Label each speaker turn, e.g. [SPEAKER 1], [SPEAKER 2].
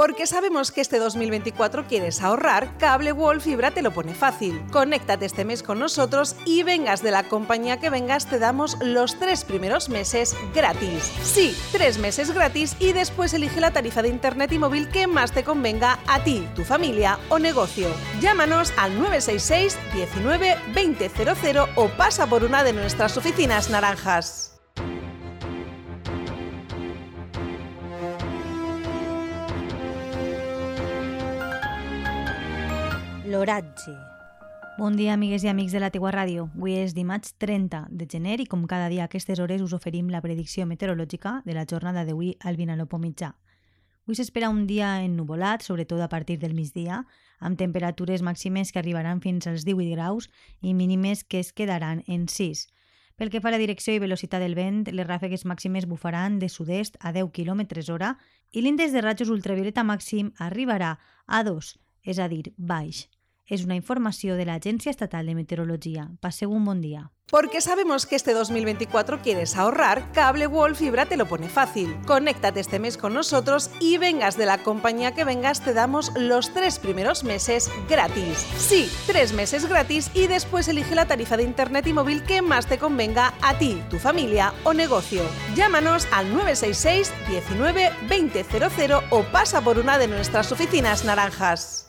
[SPEAKER 1] Porque sabemos que este 2024 quieres ahorrar, Cable Wall Fibra te lo pone fácil. Conéctate este mes con nosotros y vengas de la compañía que vengas, te damos los tres primeros meses gratis. Sí, tres meses gratis y después elige la tarifa de internet y móvil que más te convenga a ti, tu familia o negocio. Llámanos al 966 19 2000 o pasa por una de nuestras oficinas naranjas.
[SPEAKER 2] L'oratge. Bon dia, amigues i amics de la teua ràdio. Avui és dimarts 30 de gener i com cada dia a aquestes hores us oferim la predicció meteorològica de la jornada d'avui al Vinalopó mitjà. Avui s'espera un dia ennuvolat, sobretot a partir del migdia, amb temperatures màximes que arribaran fins als 18 graus i mínimes que es quedaran en 6. Pel que fa a la direcció i velocitat del vent, les ràfegues màximes bufaran de sud-est a 10 km hora i l'índex de ratxos ultravioleta màxim arribarà a 2, és a dir, baix. Es una información de la Agencia Estatal de Meteorología. Passeu un buen día.
[SPEAKER 1] Porque sabemos que este 2024 quieres ahorrar, Cable Wall Fibra te lo pone fácil. Conéctate este mes con nosotros y vengas de la compañía que vengas, te damos los tres primeros meses gratis. Sí, tres meses gratis y después elige la tarifa de internet y móvil que más te convenga a ti, tu familia o negocio. Llámanos al 966 19 2000 o pasa por una de nuestras oficinas naranjas.